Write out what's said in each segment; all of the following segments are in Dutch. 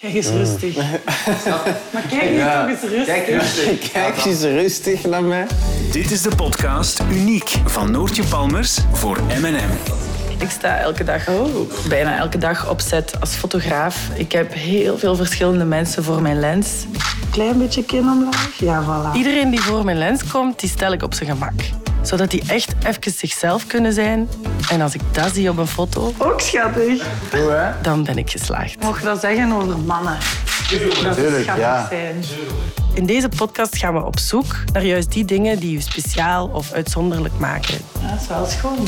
Kijk eens rustig. Maar kijk nu toch eens rustig. Kijk rustig. Kijk eens rustig naar mij. Dit is de podcast Uniek van Noortje Palmers voor M&M. Ik sta elke dag, oh, bijna elke dag op set als fotograaf. Ik heb heel veel verschillende mensen voor mijn lens. Klein beetje kin omlaag. Ja, voilà. Iedereen die voor mijn lens komt, die stel ik op zijn gemak. Zodat die echt even zichzelf kunnen zijn. En als ik dat zie op een foto, ook schattig, Hoe, hè? dan ben ik geslaagd. Mocht je dat zeggen over mannen? Dat ze Tuurlijk, schattig ja. zijn. In deze podcast gaan we op zoek naar juist die dingen die u speciaal of uitzonderlijk maken. Ja, dat is wel schoon.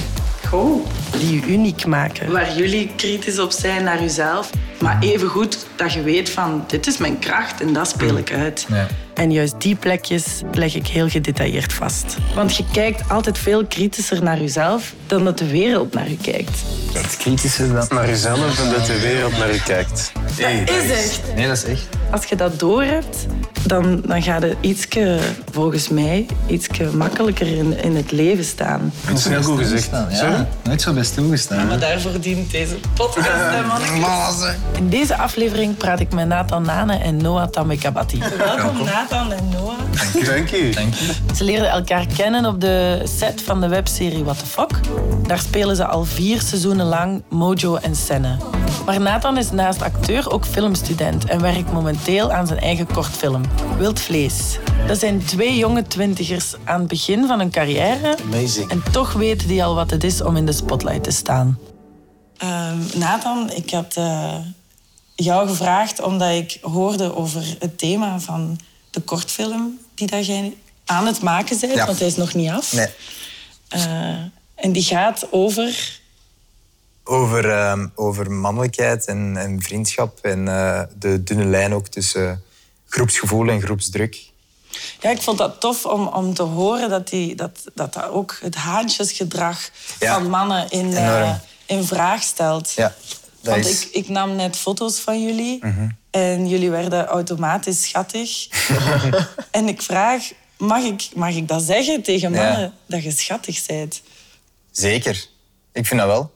Goed. Die u uniek maken. Waar jullie kritisch op zijn naar uzelf, maar evengoed dat je weet van dit is mijn kracht en dat speel ik uit. En juist die plekjes leg ik heel gedetailleerd vast. Want je kijkt altijd veel kritischer naar jezelf dan dat de wereld naar je kijkt. Het kritische dan. naar jezelf en dat de wereld naar je kijkt. Is echt. Nee, dat is echt. Als je dat doorhebt, dan, dan gaat het ietske, volgens mij, ietske makkelijker in, in het leven staan. Dat is heel goed gezegd. Ja, nooit zo bij stilgestaan. Maar daarvoor dient deze podcast. In deze aflevering praat ik met Nathan Nane en Noah Tamekabati. Welkom Nathan en Noah. Dank je. Ze leerden elkaar kennen op de set van de webserie What the Fuck. Daar spelen ze al vier seizoenen lang Mojo en Senne. Maar Nathan is naast acteur ook filmstudent en werkt momenteel aan zijn eigen kortfilm, Wild Vlees. Dat zijn twee jonge twintigers aan het begin van hun carrière. Amazing. En toch weten die al wat het is om in de spotlight te staan. Nathan, ik had eh, jou gevraagd omdat ik hoorde over het thema van de kortfilm die dat jij aan het maken bent, Ja. want hij is nog niet af. Nee. Eh, en die gaat over. Over, ehm, over mannelijkheid en, en vriendschap en eh, de dunne lijn ook tussen groepsgevoel en groepsdruk. Ja, ik vond dat tof om, om te horen dat, die, dat, dat dat ook het haantjesgedrag Ja. van mannen in, eh, in vraag stelt. Ja, dat Want is... ik, ik nam net foto's van jullie en jullie werden automatisch schattig. en ik vraag, mag ik, mag ik dat zeggen tegen Ja. mannen, dat je schattig bent? Zeker. Ik vind dat wel.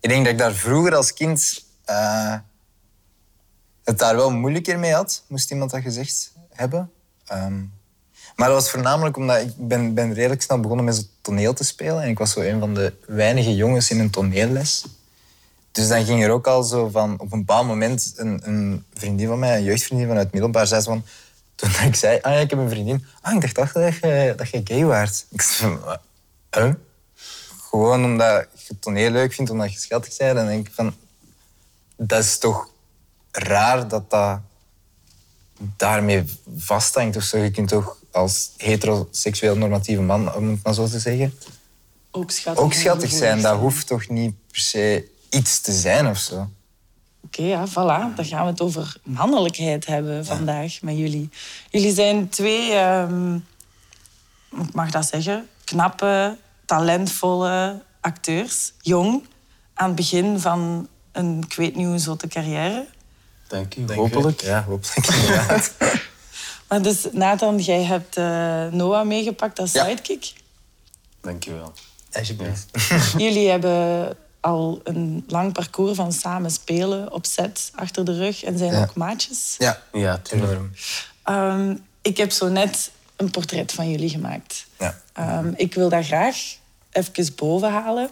Ik denk dat ik daar vroeger als kind eh, het daar wel moeilijker mee had, moest iemand dat gezegd hebben. Ehm, maar dat was voornamelijk omdat ik ben, ben redelijk snel begonnen met toneel te spelen. En ik was zo een van de weinige jongens in een toneelles. Dus dan ging er ook al zo van... Op een bepaald moment, een, een vriendin van mij, een jeugdvriendin vanuit het middelbaar, zei ze van... Toen ik zei, ah ik heb een vriendin. Ah, ik dacht dat je, dat je gay waart. Ik zei, "Wat? Huh? Gewoon omdat je toneel leuk vindt, omdat je schattig bent. Dan denk ik van... Dat is toch raar dat dat daarmee vasthangt of zo. Je kunt toch als heteroseksueel normatieve man, om het maar zo te zeggen, Ook schattig. ook schattig zijn. Dat hoeft toch niet per se iets te zijn of zo. Oké, ja, voilà. Dan gaan we het over mannelijkheid hebben vandaag met jullie. Jullie zijn twee, ehm, ik mag dat zeggen, knappe, talentvolle acteurs. Jong, aan het begin van een, ik weet niet hoe zotte carrière. Dank u. Dank u. Hopelijk. Ja, hopelijk inderdaad. Maar dus, Nathan, jij hebt eh, Noah meegepakt als Ja. sidekick. Dank u wel. Alsjeblieft. Jullie hebben al een lang parcours van samen spelen op set achter de rug en zijn Ja. ook maatjes. Ja, Ja, enorm. Ehm, ik heb zo net een portret van jullie gemaakt. Ja. Ehm, ik wil dat graag even boven halen.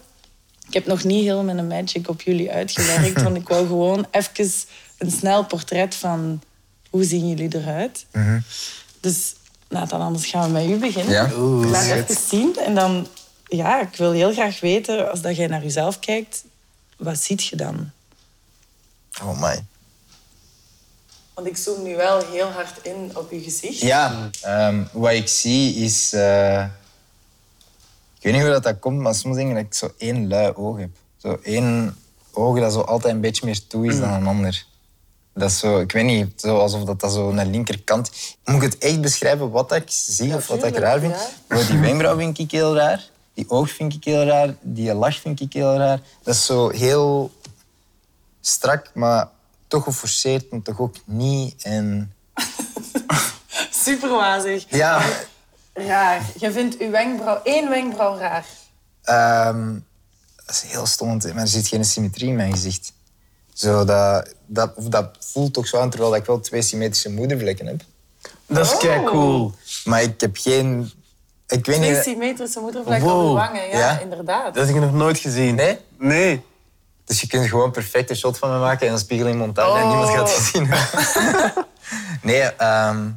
Ik heb nog niet heel mijn magic op jullie uitgewerkt, want ik wou gewoon even een snel portret van hoe zien jullie eruit. Dus Nathan, anders gaan we met u beginnen. Ja. Laat shit. even zien en dan, ja, ik wil heel graag weten, als dat jij naar jezelf kijkt, wat ziet je dan? Oh my. Want ik zoom nu wel heel hard in op je gezicht. Ja, ehm, wat ik zie is... eh, ik weet niet hoe dat, dat komt, maar soms denk ik dat ik zo één lui oog heb. Zo één oog dat zo altijd een beetje meer toe is dan een ander. Dat is zo, ik weet niet, zo alsof dat, dat zo een linkerkant... Moet ik het echt beschrijven wat ik zie of wat ik raar vind? ja. Die wenkbrauw vind ik heel raar. Die oog vind ik heel raar. Die lach vind ik heel raar. Dat is zo heel strak, maar toch geforceerd en toch ook niet. En Super wazig. ja... Raar. Je vindt uw wenkbrauw, één wenkbrauw raar. Ehm, dat is heel stom, maar er zit geen symmetrie in mijn gezicht. Zo dat, dat, of dat voelt toch zo aan, terwijl ik wel twee symmetrische moedervlekken heb. Dat is kei cool. Maar ik heb geen... Ik weet Twee niet... symmetrische moedervlekken Wow. op je wangen. Ja, Ja. inderdaad. Dat heb ik nog nooit gezien. Nee? Nee. Dus je kunt gewoon perfect een shot van me maken en een spiegel in montage en niemand gaat het zien. nee, ehm,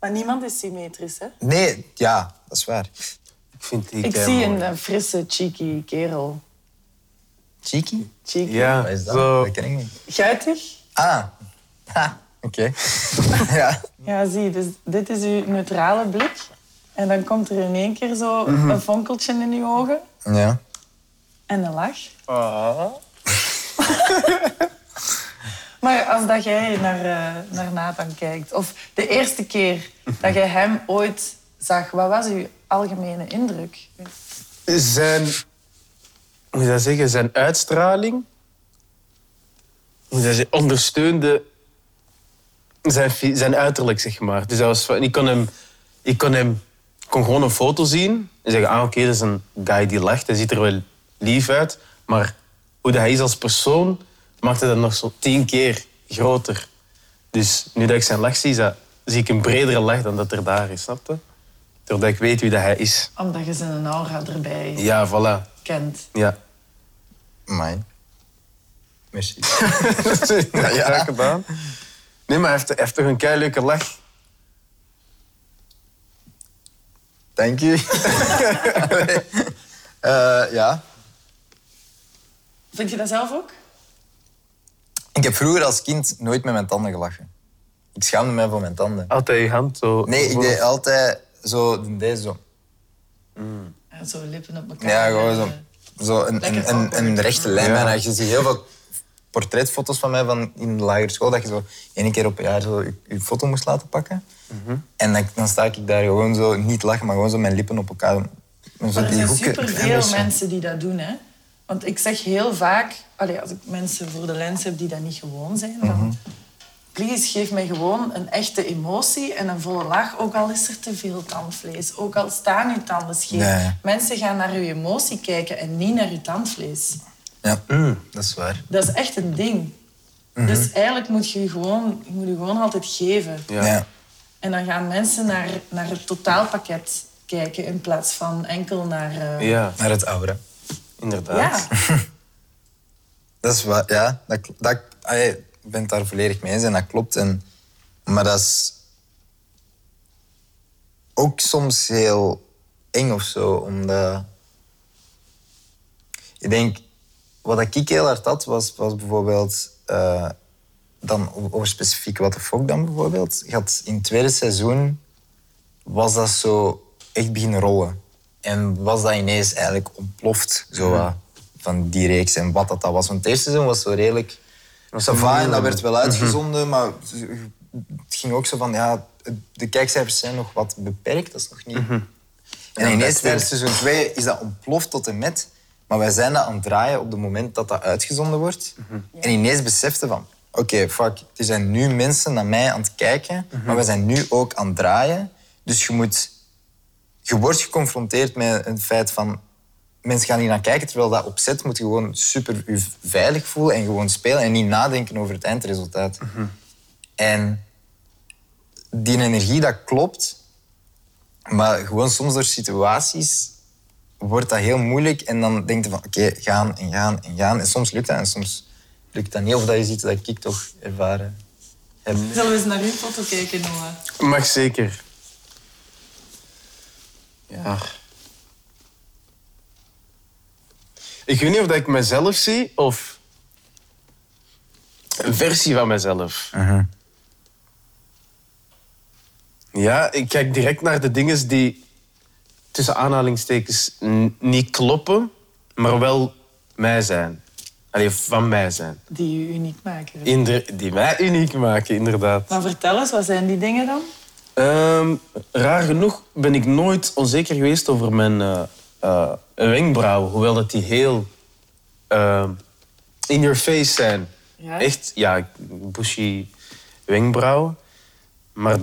Maar niemand is symmetrisch, hè? nee, ja, dat is waar. Ik vind die Ik zie mooi. een, frisse, cheeky kerel. Cheeky? Cheeky. Ja, Wat is dat? zo. Dat ken ik niet. Guitig? Ah, ha, oké. ja. Ja, zie, dus dit is uw neutrale blik. En dan komt er in één keer zo een fonkeltje in uw ogen. ja. En een lach. Ah. Maar als dat jij naar, eh, naar Nathan kijkt, of de eerste keer dat jij hem ooit zag, wat was uw algemene indruk? Zijn... Hoe moet je dat zeggen? Zijn uitstraling... Hoe moet dat zeggen? Ondersteunde zijn, zijn uiterlijk, zeg maar. Dus dat was, ik kon hem... Ik kon hem... Kon gewoon een foto zien en zeggen... Ah, oké, dat is een guy die lacht. Hij ziet er wel lief uit. Maar hoe dat hij is als persoon... maakte dat nog zo tien keer groter. Dus nu dat ik zijn lach zie, dat- zie ik een bredere lach dan dat er daar is, snap je? Doordat ik weet wie dat hij is. Omdat je zijn aura erbij Ja, voilà. Kent. Ja. Amai. Merci. ja, ja. gedaan. Nee, maar hij heeft, toch een kei leuke lach. Dank u. Eh, ja. Vind je dat zelf ook? Ik heb vroeger als kind nooit met mijn tanden gelachen. Ik schaamde mij voor mijn tanden. Altijd je hand zo. Nee, ik deed altijd zo deze zo. Ja, zo lippen op elkaar. Ja, gewoon zo. Zo een, een, een, rechte lijn. Bijna. Je ziet heel veel portretfoto's van mij van in de lagere school, dat je zo één keer op een jaar zo je, je foto moest laten pakken. En dan, dan sta ik daar gewoon zo, niet lachen, maar gewoon zo mijn lippen op elkaar. En zo Maar er die zijn superveel mensen die dat doen. Hè? Want ik zeg heel vaak, allee, als ik mensen voor de lens heb die dat niet gewoon zijn, Mhm. van, please geef mij gewoon een echte emotie en een volle lach, ook al is er te veel tandvlees, ook al staan uw tanden scheef. Mensen gaan naar uw emotie kijken en niet naar uw tandvlees. Ja, dat is waar. Dat is echt een ding. Mhm. Dus eigenlijk moet je je gewoon, je moet je gewoon altijd geven. Ja. Ja. En dan gaan mensen naar, naar het totaalpakket kijken in plaats van enkel naar... eh, Ja, Naar het aura. inderdaad. ja. Dat is waar, ja. Dat, dat, allee, ben het daar volledig mee eens en dat klopt. En, maar dat is ook soms heel eng of zo, omdat... Ik denk, wat ik heel hard had, was, was bijvoorbeeld... eh, dan over specifiek wat de fuck dan bijvoorbeeld. Had in het tweede seizoen was dat zo echt beginnen rollen. En was dat ineens eigenlijk ontploft, zo wat, van die reeks en wat dat, dat was. Want het eerste seizoen was zo redelijk... Sava, en dat werd wel uitgezonden, maar het ging ook zo van, ja, de kijkcijfers zijn nog wat beperkt, dat is nog niet... En ineens tijdens seizoen 2 is dat ontploft tot en met, maar wij zijn dat aan het draaien op het moment dat dat uitgezonden wordt. En ineens beseften van, oké, fuck, er zijn nu mensen naar mij aan het kijken, maar wij zijn nu ook aan het draaien. Dus je moet... Je wordt geconfronteerd met het feit van... Mensen gaan hier naar kijken, terwijl dat opzet moet je gewoon super je veilig voelen en gewoon spelen en niet nadenken over het eindresultaat. En die energie, dat klopt. Maar gewoon soms door situaties wordt dat heel moeilijk. En dan denk je van, oké, gaan en gaan en gaan. En soms lukt dat en soms lukt dat niet. Of dat is iets dat ik toch ervaren heb. Zullen we eens naar uw foto kijken, Noah? Mag zeker. Ja. Ik weet niet of dat ik mezelf zie of een versie van mezelf. Ja, ik kijk direct naar de dingen die tussen aanhalingstekens n- niet kloppen, maar wel mij zijn. Allee, van mij zijn. Die u uniek maken. Inder- die mij uniek maken, inderdaad. Maar vertel eens, wat zijn die dingen dan? Ehm, raar genoeg ben ik nooit onzeker geweest over mijn eh, eh, wenkbrauw. Hoewel dat die heel ehm, in your face zijn. Ja? Echt, ja, bushy wenkbrauw. Maar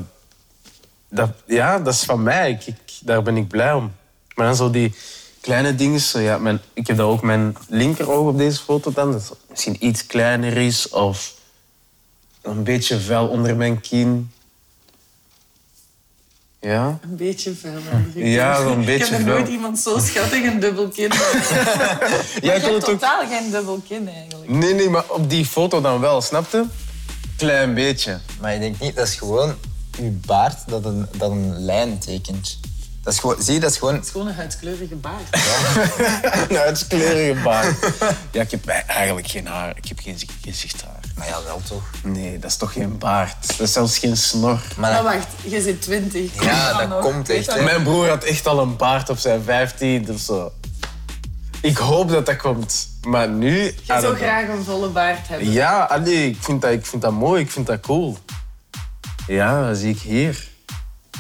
dat, ja, dat is van mij. Ik, ik- daar ben ik blij om. Maar dan zo die kleine dingen. Zo, ja, mijn, ik heb dat ook mijn linkeroog op deze foto dan. Dat misschien iets kleiner is. Of een beetje vel onder mijn kin. Ja. Een beetje. Hendrik. Ja, zo'n Ik beetje heb nog nooit iemand zo schattig een dubbel kin. Ja, je ik hebt ook... totaal geen dubbel kin eigenlijk. Nee, nee, maar op die foto dan wel, snapte? Klein beetje. Maar je denkt niet, dat is gewoon je baard dat een, dat een lijn tekent. Dat is gewoon, zie je, dat is gewoon... Het is gewoon een huidskleurige baard. Een uitskleurige baard. Ja, ik heb eigenlijk geen haar. Ik heb geen gezichtshaar. Maar ja, wel toch. Nee, dat is toch geen baard. Dat is zelfs geen snor. Maar dat, wacht, je zit twintig. Ja, dat komt echt, hè. Mijn broer had echt al een baard op zijn 15 of zo. Ik hoop dat dat komt. Maar nu... Je zou graag een volle baard hebben. Ja, allee, ik, vind dat, ik vind dat mooi. Ik vind dat cool. Ja, dat zie ik hier.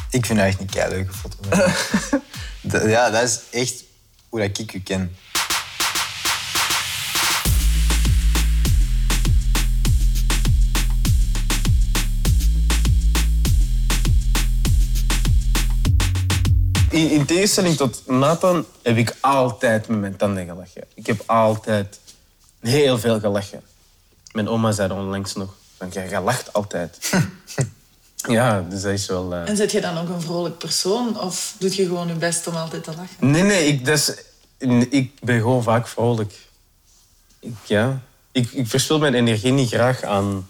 ik vind dat echt een keileuke foto. Ja, dat is echt hoe dat ik u ken. In, in tegenstelling tot Nathan heb ik altijd met mijn tanden gelachen. Ik heb altijd heel veel gelachen. Mijn oma zei onlangs nog, van, jij lacht altijd. ja, dus dat is wel... eh, En zit je dan ook een vrolijk persoon? Of doe je gewoon je best om altijd te lachen? Nee, nee, ik, dat is- ik ben gewoon vaak vrolijk. Ik, ja. ik, ik verspil mijn energie niet graag aan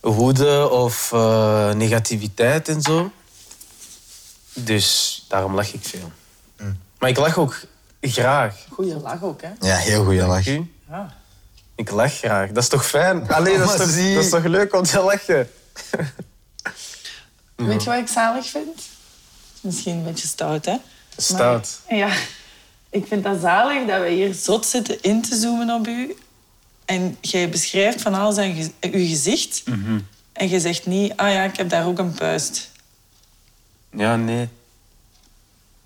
woede of eh, negativiteit en zo. Dus daarom lach ik veel. Maar ik lach ook graag. Goeie lach ook, hè? Ja, heel goede lach. Ja. Ik lach graag. Dat is toch fijn? Alleen dat, is toch- dat is toch leuk om te lachen? Weet je wat ik zalig vind? Misschien een beetje stout, hè? Stout. Maar- ja. Ik vind dat zalig dat we hier zot zitten in te zoomen op u. En jij beschrijft van alles aan uw gezicht. En je zegt niet, ah ja, ik heb daar ook een puist. Ja, nee.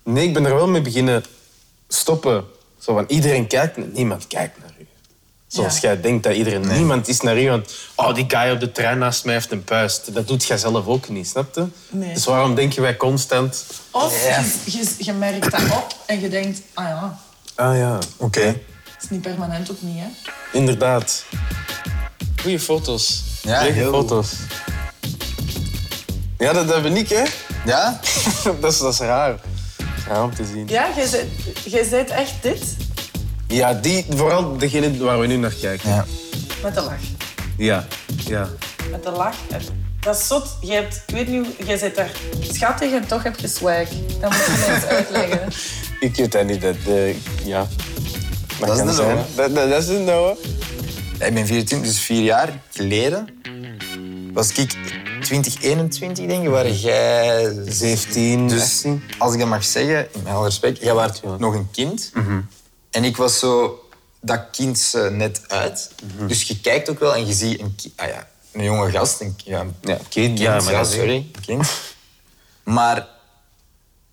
Nee, ik ben er wel mee beginnen stoppen. Zo van, iedereen kijkt, naar- niemand kijkt naar u. Zoals Ja. jij denkt dat iedereen... Niemand is naar u, want... Oh, die guy op de trein naast mij heeft een puist. Dat doet jij zelf ook niet, snap je? Nee. Dus waarom denken wij constant... Of Ja. je, je, je merkt dat op en je denkt, ah ja, Ah ja, Oké. het is niet permanent ook niet, hè? inderdaad. Goeie foto's. Ja, Leuke heel foto's. Ja, dat, dat ben ik, hè. Ja? dat, is, dat is raar. Raar om te zien. Ja, jij zet echt dit Ja, die, vooral degene waar we nu naar kijken. Ja. met de lach. Ja, ja. Met de lach. Dat is zot. Je hebt, ik weet niet, hoe- jij zit daar schattig en toch heb je swag. Dat moet je eens uitleggen. Ik weet dat niet. Dat, eh, ja. Dat Dat, is de. Dat, dat, dat is de Noah. Ik ben 24, dus vier jaar geleden was ik 2021, denk ik, waar jij 17, Dus 18. als ik dat mag zeggen, in alle respect, jij was nog een kind. En ik was zo dat kind net uit. Dus je kijkt ook wel en je ziet een, ah ja, een jonge gast. Een, ja, een Ja, kind, ja, is- sorry, kind. Maar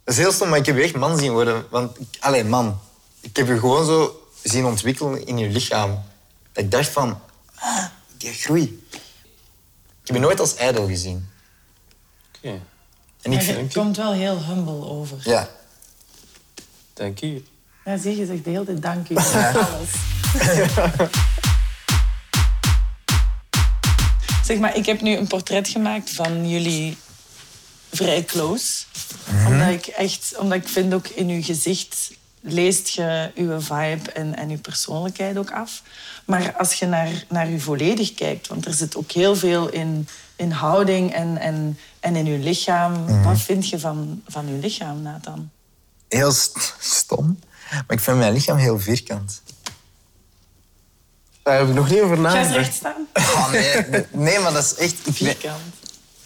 dat is heel stom, maar ik heb je echt man zien worden. Want, ik- allee, man, ik heb je gewoon zo zien ontwikkelen in je lichaam. Dat ik dacht van, ah, die groei. Ik heb je nooit als ijdel gezien. Oké, En ik vind... komt wel heel humble over. Ja. dank u. Ja, zie je, zegt de hele tijd dank u voor alles. zeg maar, ik heb nu een portret gemaakt van jullie vrij close. Omdat ik echt, omdat ik vind ook in uw gezicht leest je uw vibe en, en uw persoonlijkheid ook af. Maar als je naar, naar u volledig kijkt, want er zit ook heel veel in, in houding en, en, en in uw lichaam. Wat vind je van, van uw lichaam, Nathan? Heel st- stom. Maar ik vind mijn lichaam heel vierkant. Daar heb ik nog niet over Ga nagedacht. recht staan. Oh, nee, nee, maar dat is echt... Vierkant.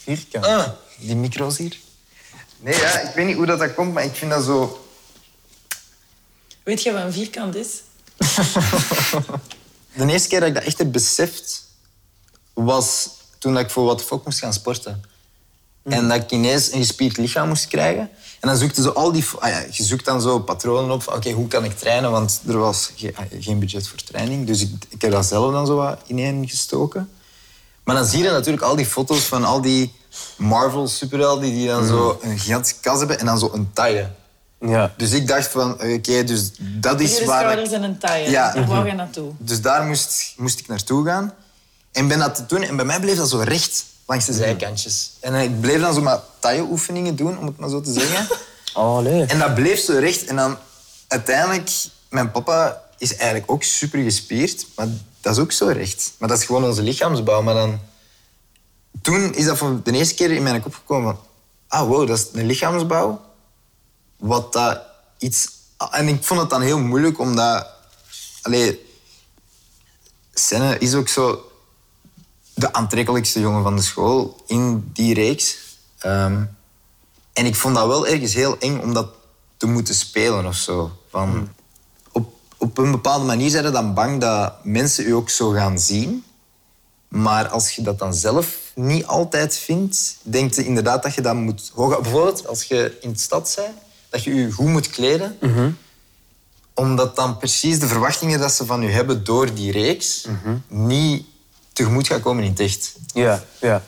Vierkant. Ah, die micro's hier. Nee, ja, ik weet niet hoe dat, dat komt, maar ik vind dat zo... Weet je wat een vierkant is? De eerste keer dat ik dat echt heb beseft, was toen ik voor wat fok moest gaan sporten. En dat ik ineens een gespierd lichaam moest krijgen. En dan zoekte zo al die... Ah ja, je zoekt dan zo patronen op van, oké, hoe kan ik trainen? Want er was ge- ah, geen budget voor training. Dus ik, ik heb dat zelf dan zo wat ineen gestoken. Maar dan zie je natuurlijk al die foto's van al die Marvel-superhelden die dan zo een gigantische kas hebben en dan zo een taille. Ja. Dus ik dacht van, oké, dus dat is waar... ik- schouders en een taille. Ja. Daar wou je naartoe. Dus daar moest, moest ik naartoe gaan. En ben dat te doen. En bij mij bleef dat zo recht langs de zijkantjes. En ik bleef dan zo maar taille-oefeningen doen, om het maar zo te zeggen. Oh, nee. En dat bleef zo recht. En dan uiteindelijk... Mijn papa is eigenlijk ook super gespierd. Maar dat is ook zo recht. Maar dat is gewoon onze lichaamsbouw. Maar dan... Toen is dat voor de eerste keer in mijn kop gekomen van... Ah, wow, dat is een lichaamsbouw. Wat dat iets... En ik vond het dan heel moeilijk, omdat... Allee, Senne is ook zo de aantrekkelijkste jongen van de school in die reeks. Ehm, en ik vond dat wel ergens heel eng om dat te moeten spelen of zo. Van, op, op een bepaalde manier zijn ze dan bang dat mensen u ook zo gaan zien. Maar als je dat dan zelf niet altijd vindt, denk je inderdaad dat je dat moet hoog... Bijvoorbeeld als je in de stad bent, dat je je goed moet kleden. Omdat dan precies de verwachtingen dat ze van u hebben door die reeks niet tegemoet gaan komen in het echt. Ja, ja.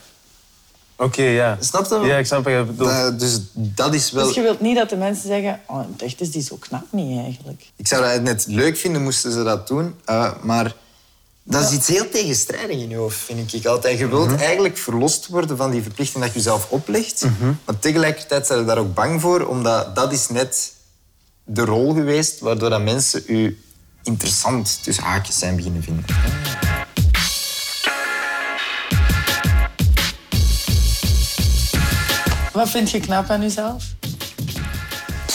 Oké, ja. Snap je? Ja, ik snap wat je bedoelt. Dat- dus dat is wel... Dus je wilt niet dat de mensen zeggen... Oh, in het echt is die zo knap niet, eigenlijk. Ik zou dat net leuk vinden, moesten ze dat doen. Uh, maar dat is iets heel tegenstrijdig in je hoofd, vind ik altijd. Je wilt eigenlijk verlost worden van die verplichting dat je jezelf oplegt. Maar tegelijkertijd zijn ze daar ook bang voor, omdat dat is net de rol geweest waardoor dat mensen u interessant tussen haakjes zijn beginnen vinden. Wat vind je knap aan jezelf?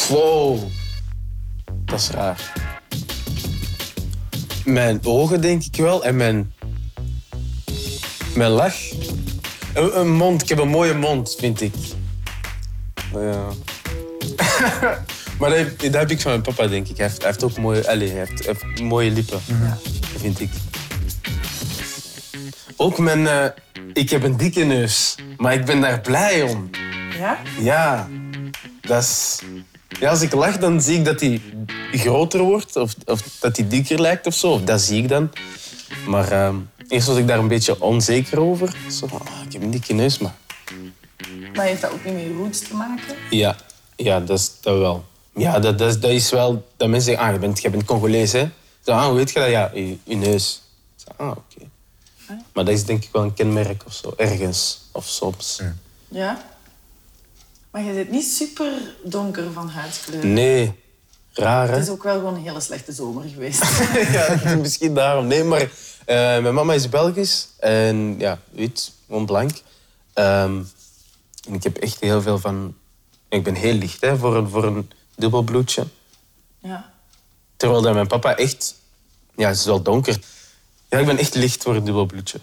Wow. Dat is raar. Mijn ogen, denk ik wel. En mijn... Mijn lach. Een, een mond. Ik heb een mooie mond, vind ik. Ja. maar dat heb, dat heb ik van mijn papa, denk ik. Hij heeft, hij heeft ook mooie, allez, hij heeft, hij heeft mooie lippen, vind ik. Ook mijn... eh, ik heb een dikke neus. Maar ik ben daar blij om. Ja? Ja, dat is... Ja, als ik lach, dan zie ik dat hij groter wordt. Of, of dat hij dikker lijkt of zo. Of dat zie ik dan. Maar ehm, eerst was ik daar een beetje onzeker over. Zo, van, ah, ik heb een dikke neus, maar... Maar heeft dat ook niet met je roots te maken? Ja, ja dat, is, dat wel. Ja, dat, dat, is, dat is wel... Dat mensen zeggen, ah, je bent, je bent Congolees, hè? Zo, ah, hoe weet je dat? Ja, je, je neus. Zo, ah, oké. Maar dat is denk ik wel een kenmerk of zo. Ergens. Of soms. Ja? Maar je zit niet super donker van huidskleur. Nee. Raar, hè? Het is ook wel gewoon een hele slechte zomer geweest. ja, misschien daarom. Nee, maar eh, mijn mama is Belgisch en ja, wit, gewoon blank. Ehm, en ik heb echt heel veel van... Ik ben heel licht hè, voor, een, voor een dubbelbloedje. ja. Terwijl dat mijn papa echt... Ja, het is wel donker. Ja, ik ben echt licht voor een dubbelbloedje.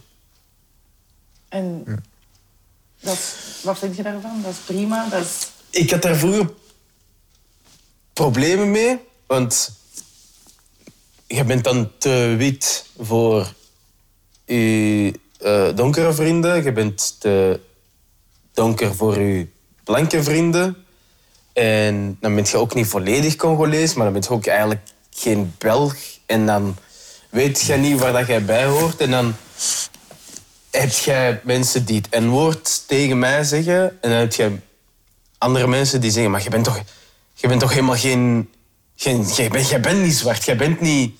En dat, wat vind je daarvan? Dat is prima. Dat is... Ik had daar vroeger problemen mee, want je bent dan te wit voor je eh, donkere vrienden, je bent te donker voor je blanke vrienden. En dan ben je ook niet volledig Congolees, maar dan ben je ook eigenlijk geen Belg. En dan weet je niet waar dat jij bij hoort. En dan heb jij mensen die het N-woord tegen mij zeggen. En dan heb je andere mensen die zeggen, maar je bent toch, je bent toch helemaal geen... geen jij, bent, jij bent niet zwart, jij bent niet...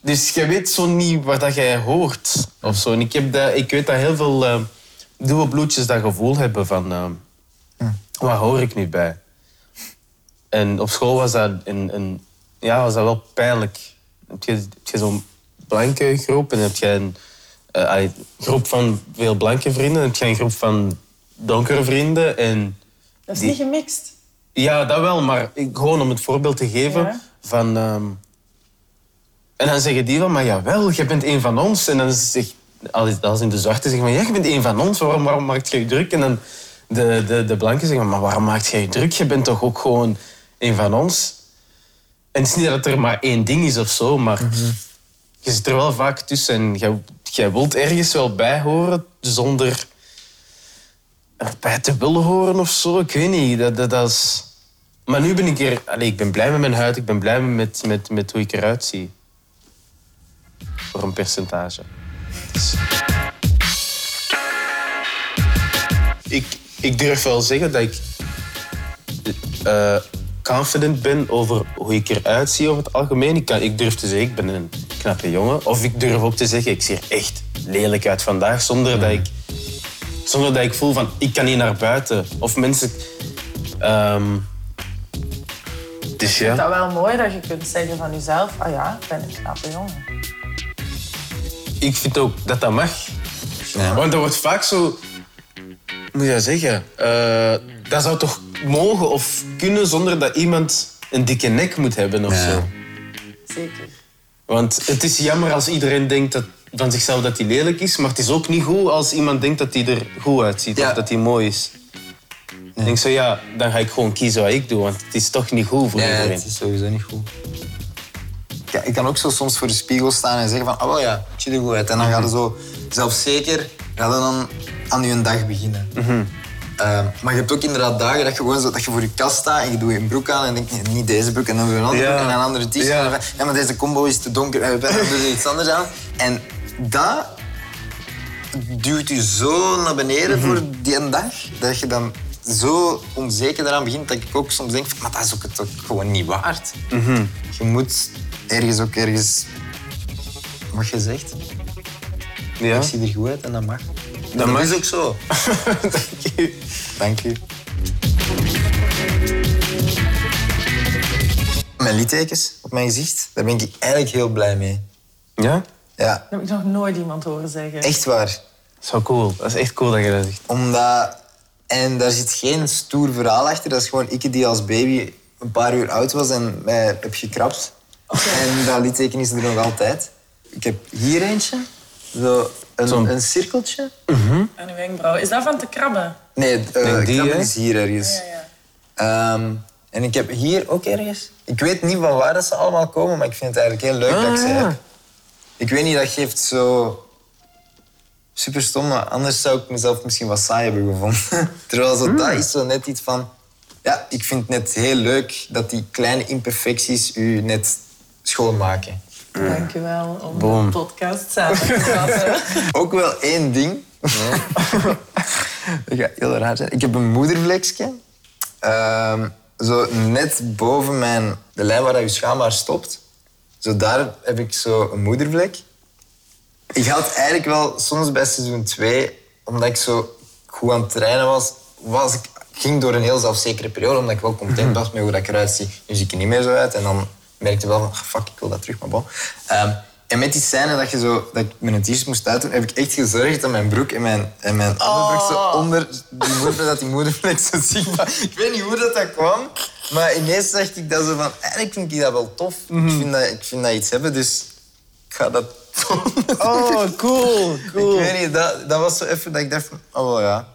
Dus je weet zo niet waar dat jij hoort. Of zo. En ik, heb dat, ik weet dat heel veel uh, dubbelbloedjes dat gevoel hebben van... Waar hoor ik nu bij? En op school was dat, een, een, ja, was dat wel pijnlijk. Heb je, heb je zo'n blanke groep en heb je een eh, allee, groep van veel blanke vrienden. Dan heb je een groep van donkere vrienden. En Dat is Die- niet gemixt. ja, dat wel, maar ik, gewoon om het voorbeeld te geven Ja. van... ehm, en dan zeggen die van, maar jawel, je bent een van ons. En dan zegt, als in de zwarte zeggen van, ja, je bent een van ons, waarom, waarom maakt je je druk? En dan de, de, de blanken zeggen, maar waarom maakt je je druk? Je bent toch ook gewoon een van ons? En het is niet dat er maar één ding is of zo, maar je zit er wel vaak tussen. En jij, jij wilt ergens wel bij horen zonder erbij te willen horen of zo. Ik weet niet. Dat, dat, is... Maar nu ben ik er... Ik ben blij met mijn huid. Ik ben blij met, met, met hoe ik eruit zie. Voor een percentage. Dus- Ik, ik durf wel zeggen dat ik... eh, confident ben over hoe ik eruit zie over het algemeen. Ik, kan, ik durf te zeggen, ik ben een knappe jongen. Of ik durf ook te zeggen, ik zie er echt lelijk uit vandaag. Zonder, dat, ik, zonder dat ik voel van, ik kan niet naar buiten. Of mensen... ehm, dus Ik ja. vind dat wel mooi dat je kunt zeggen van jezelf... Ah ja, ik ben een knappe jongen. Ik vind ook dat dat mag. Want er wordt vaak zo... Moet je dat zeggen? Eh, dat zou toch mogen of kunnen zonder dat iemand een dikke nek moet hebben of Ja. zo. Zeker. Want het is jammer als iedereen denkt dat, van zichzelf dat hij lelijk is, maar het is ook niet goed als iemand denkt dat hij er goed uitziet Ja. of dat hij mooi is. Ik denk zo, ja, dan ga ik gewoon kiezen wat ik doe, want het is toch niet goed voor Ja, iedereen. het is sowieso niet goed. Ja, ik kan ook zo soms voor de spiegel staan en zeggen van, oh wel ja, ik zie er goed uit. En dan ga je zo, zelfzeker, ga je dan aan je dag beginnen. Eh, maar je hebt ook inderdaad dagen dat je gewoon zo, dat je voor je kast staat en je doet je broek aan en denk je, niet deze broek en dan je een andere Ja. broek en een andere t-shirt. Ja. Ja, maar deze combo is te donker en dan doe je iets anders aan. En dat duwt je zo naar beneden voor die dag, dat je dan zo onzeker eraan begint dat ik ook soms denk maar dat is ook, het ook gewoon niet waard. Je moet ergens ook ergens... Wat je zegt, Ja? ik zie er goed uit en dat mag. Dat mag. is ook zo. Dank je. Dank u. Mijn littekens op mijn gezicht, daar ben ik eigenlijk heel blij mee. Ja? Ja, Dat heb ik nog nooit iemand horen zeggen. echt waar. Dat is wel cool. Dat is echt cool dat je dat zegt. Omdat... En daar zit geen stoer verhaal achter. Dat is gewoon ik die als baby een paar uur oud was en mij heb gekrapt. En dat litteken is er nog altijd. Ik heb hier eentje. Zo een, Zo'n- een cirkeltje. Aan uw wenkbrauw. Is dat van te krabben? Nee, eh die, krabben hè? is hier ergens. Ja, ja. Ehm, en ik heb hier ook ergens... Ik weet niet van waar dat ze allemaal komen, maar ik vind het eigenlijk heel leuk dat ik ze Ah, ja. heb. Ik weet niet, dat geeft zo... Super stom, maar anders zou ik mezelf misschien wat saai hebben gevonden. Terwijl zo, Hmm. dat is zo net iets van... Ja, ik vind het net heel leuk dat die kleine imperfecties u net schoonmaken. Dank u wel om Boom. de podcast samen te vatten. Ook wel één ding. dat gaat heel raar zijn. Ik heb een moedervlekje. Ehm, zo net boven mijn, de lijn waar je schaamhaar stopt. Zo daar heb ik zo een moedervlek. Ik had eigenlijk wel soms bij seizoen 2, omdat ik zo goed aan het trainen was, was ik ging door een heel zelfzekere periode, omdat ik wel content was met hoe dat ik eruit zie. Nu zie ik er niet meer zo uit en dan merkte wel van, fuck, ik wil dat terug, maar bon. Ehm, en met die scène dat, je zo, dat ik mijn t-shirt moest uitdoen, heb ik echt gezorgd dat mijn broek en mijn, en mijn onderbroek zo onder die moedervlek, dat die moedervlek zo zichtbaar... Ik weet niet hoe dat, dat kwam, maar ineens dacht ik dat zo van, eigenlijk vind ik dat wel tof. ik, vind dat, ik vind dat iets hebben, dus ik ga dat tonen. Oh, cool. cool. Ik weet niet, dat, dat was zo even dat ik dacht van, oh ja,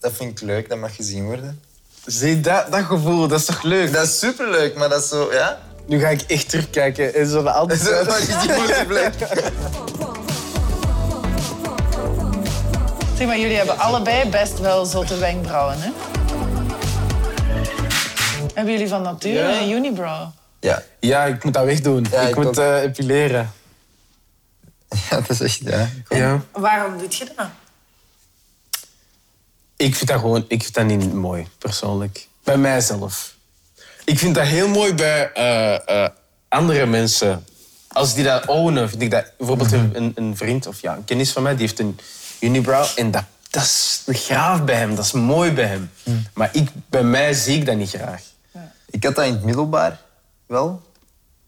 dat vind ik leuk, dat mag gezien worden. Zie, dat, dat gevoel, dat is toch leuk? Dat is superleuk, maar dat is zo, ja. Nu ga ik echt terugkijken en zo de altijd... Zo, dat is die. Zeg maar, jullie hebben allebei best wel zotte wenkbrauwen, hè? Hebben jullie van nature Ja. een unibrow? Ja. Ja, ik moet dat wegdoen. Ja, ik, ik moet eh, epileren. ja, dat is echt, ja. Ja. Waarom doe je dat? Ik vind dat gewoon ik vind dat niet mooi, persoonlijk. Bij mijzelf. Ik vind dat heel mooi bij eh, eh, andere mensen. Als die dat ownen, vind ik dat... Bijvoorbeeld een, een vriend of ja, een kennis van mij, die heeft een unibrow. En dat, dat is graaf bij hem, dat is mooi bij hem. Maar ik, bij mij zie ik dat niet graag. Ik had dat in het middelbaar wel.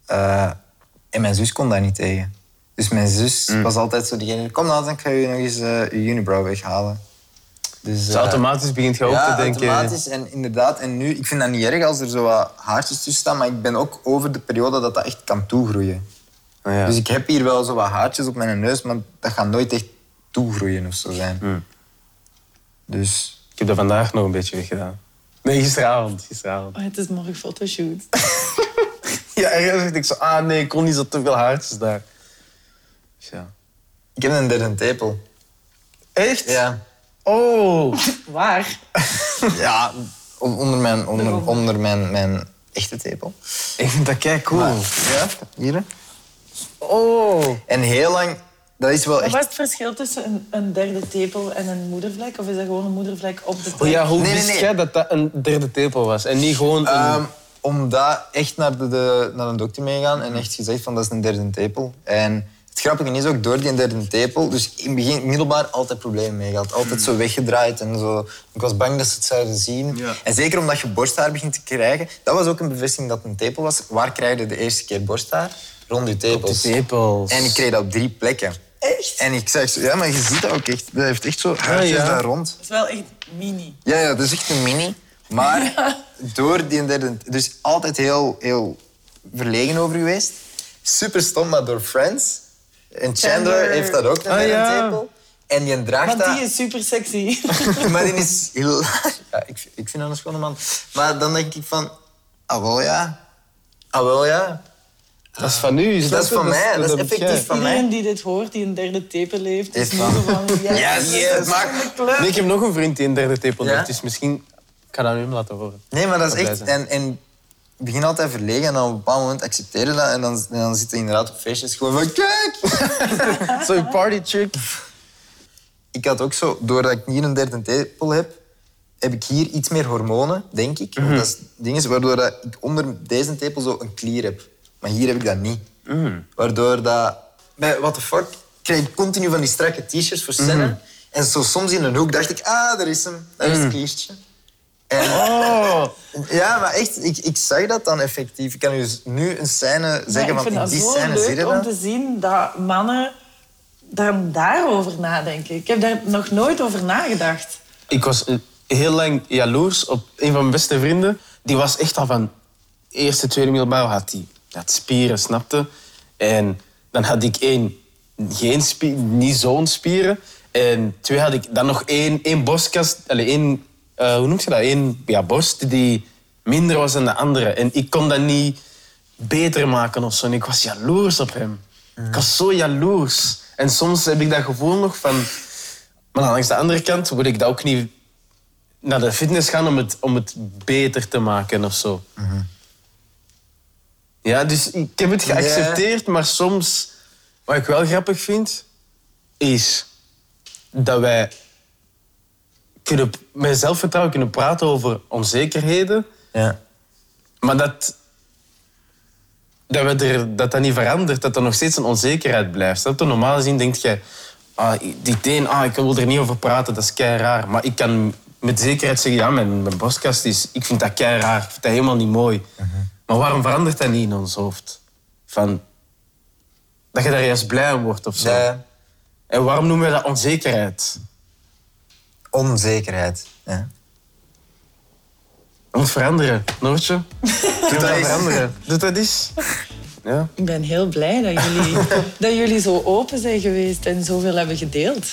Eh, en mijn zus kon daar niet tegen. Dus mijn zus was altijd zo diegene... Kom nou, dan ga je nog eens je unibrow weghalen. Dus, Dus eh, automatisch begint je ook ja, te denken... automatisch. En inderdaad, en nu, ik vind dat niet erg als er zo wat haartjes tussen staan, maar ik ben ook over de periode dat dat echt kan toegroeien. Ah, ja. Dus ik heb hier wel zo wat haartjes op mijn neus, maar dat gaat nooit echt toegroeien of zo zijn. Hmm. Dus Ik heb dat vandaag nog een beetje weggedaan. Nee, gisteravond. gisteravond. Oh, het is morgen fotoshoot. Ja, ergens dacht ik zo... Ah nee, ik kon niet zo te veel haartjes daar. Dus ja. ik heb een derde tepel. Echt? Ja. Oh. Waar? Ja, on- onder mijn, onder, onder mijn, mijn echte tepel. Ik vind dat kei cool. Ja, hier. hè. Oh. En heel lang dat is wel Wat echt... was het verschil tussen een, een derde tepel en een moedervlek? Of is dat gewoon een moedervlek op de plek? Oh ja, hoe Nee, wist nee. jij dat dat een derde tepel was? En niet gewoon een... Ehm, omdat echt naar de, de, naar een dokter meegaan en echt gezegd van dat is een derde tepel. En het grappige is ook door die derde tepel, dus in het begin middelbaar altijd problemen mee gehad. Altijd zo weggedraaid en zo. Ik was bang dat ze het zouden zien. En zeker omdat je borsthaar begint te krijgen. Dat was ook een bevestiging dat het een tepel was. Waar krijg je de eerste keer borsthaar? Rond je tepels. de tepels. En ik kreeg dat op drie plekken. Echt? En ik zeg zo, ja, maar je ziet dat ook echt. Dat heeft echt zo haartjes ja. daar rond. Dat is wel echt mini. Ja, ja, dat is echt een mini. Maar door die derde... Dus altijd heel, heel verlegen over geweest. Super stom, maar door Friends. En Chandler, heeft dat ook, een Ah, ja. tepel. En die draagt Want dat... die is super sexy. Maar die is heel... Ja, ik, ik vind dat een schone man. Maar dan denk ik van... Ah, wel ja. Ah, wel ja. Dat is van u. Dat is van mij. Dat is effectief van mij. Iedereen die dit hoort, die een derde tepel heeft, is nu van-. Yes, Yes, maar-. Nee, ik heb nog een vriend die een derde tepel Ja? heeft. Dus misschien... Ik ga dat nu hem laten horen. Nee, maar dat is echt... En, en begin altijd verlegen en op een bepaald moment accepteer je dat. En dan, en dan zit je inderdaad op feestjes gewoon van... Kijk! Zo'n party trick. ik had ook zo, doordat ik hier een derde tepel heb, heb ik hier iets meer hormonen, denk ik. Mhm. Dat is dingen waardoor dat ik onder deze tepel zo een klier heb. Maar hier heb ik dat niet. Mhm. Waardoor dat... Bij What the Fuck krijg ik continu van die strakke t-shirts voor scène. Mhm. En zo soms in een hoek dacht ik, ah, daar is hem. Daar is het kliertje. En, Oh. Ja, maar echt, ik, ik zag dat dan effectief. Ik kan u dus nu een scène zeggen vind in die scène je leuk om te zien dat mannen dan daarover nadenken. Ik heb daar nog nooit over nagedacht. Ik was heel lang jaloers op een van mijn beste vrienden. Die was echt al van eerste, tweede middelbaar had hij had spieren, snapte. En dan had ik één, geen spier, niet zo'n spieren. En twee had ik dan nog één, één borstkast, allee, één, eh, hoe noem je dat? Eén ja, borst die minder was dan de andere. En ik kon dat niet beter maken of zo. En ik was jaloers op hem. Ik was zo jaloers. En soms heb ik dat gevoel nog van... Maar langs de andere kant wil ik dat ook niet naar de fitness gaan om het, om het beter te maken of zo. Ja, dus ik heb het geaccepteerd, maar soms... Wat ik wel grappig vind, is dat wij kunnen, met zelfvertrouwen kunnen praten over onzekerheden, Ja. maar dat dat, we er, dat dat niet verandert, dat er nog steeds een onzekerheid blijft. Je? Normaal gezien denk je, ah, die teen, ah, ik wil er niet over praten, dat is kei raar. Maar ik kan met zekerheid zeggen, ja, mijn, mijn borstkast is, ik vind dat kei raar, ik vind dat helemaal niet mooi. Maar waarom verandert dat niet in ons hoofd? Van, dat je daar juist blij om wordt of zo. Ja. En waarom noemen we dat onzekerheid? Onzekerheid. Ja. Moet veranderen, Noortje. Doe dat eens. veranderen. Doe dat eens. Ja. Ik ben heel blij dat jullie, dat jullie zo open zijn geweest en zoveel hebben gedeeld.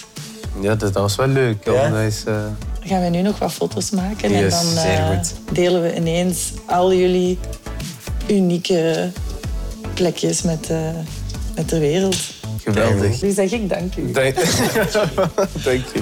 ja, dat, was wel leuk. Ja? Dat is, eh, Dan gaan we nu nog wat foto's maken en dan eh, delen we ineens al jullie unieke plekjes met, eh, met de wereld. geweldig. Nu zeg ik dank u. Dank, Dank je.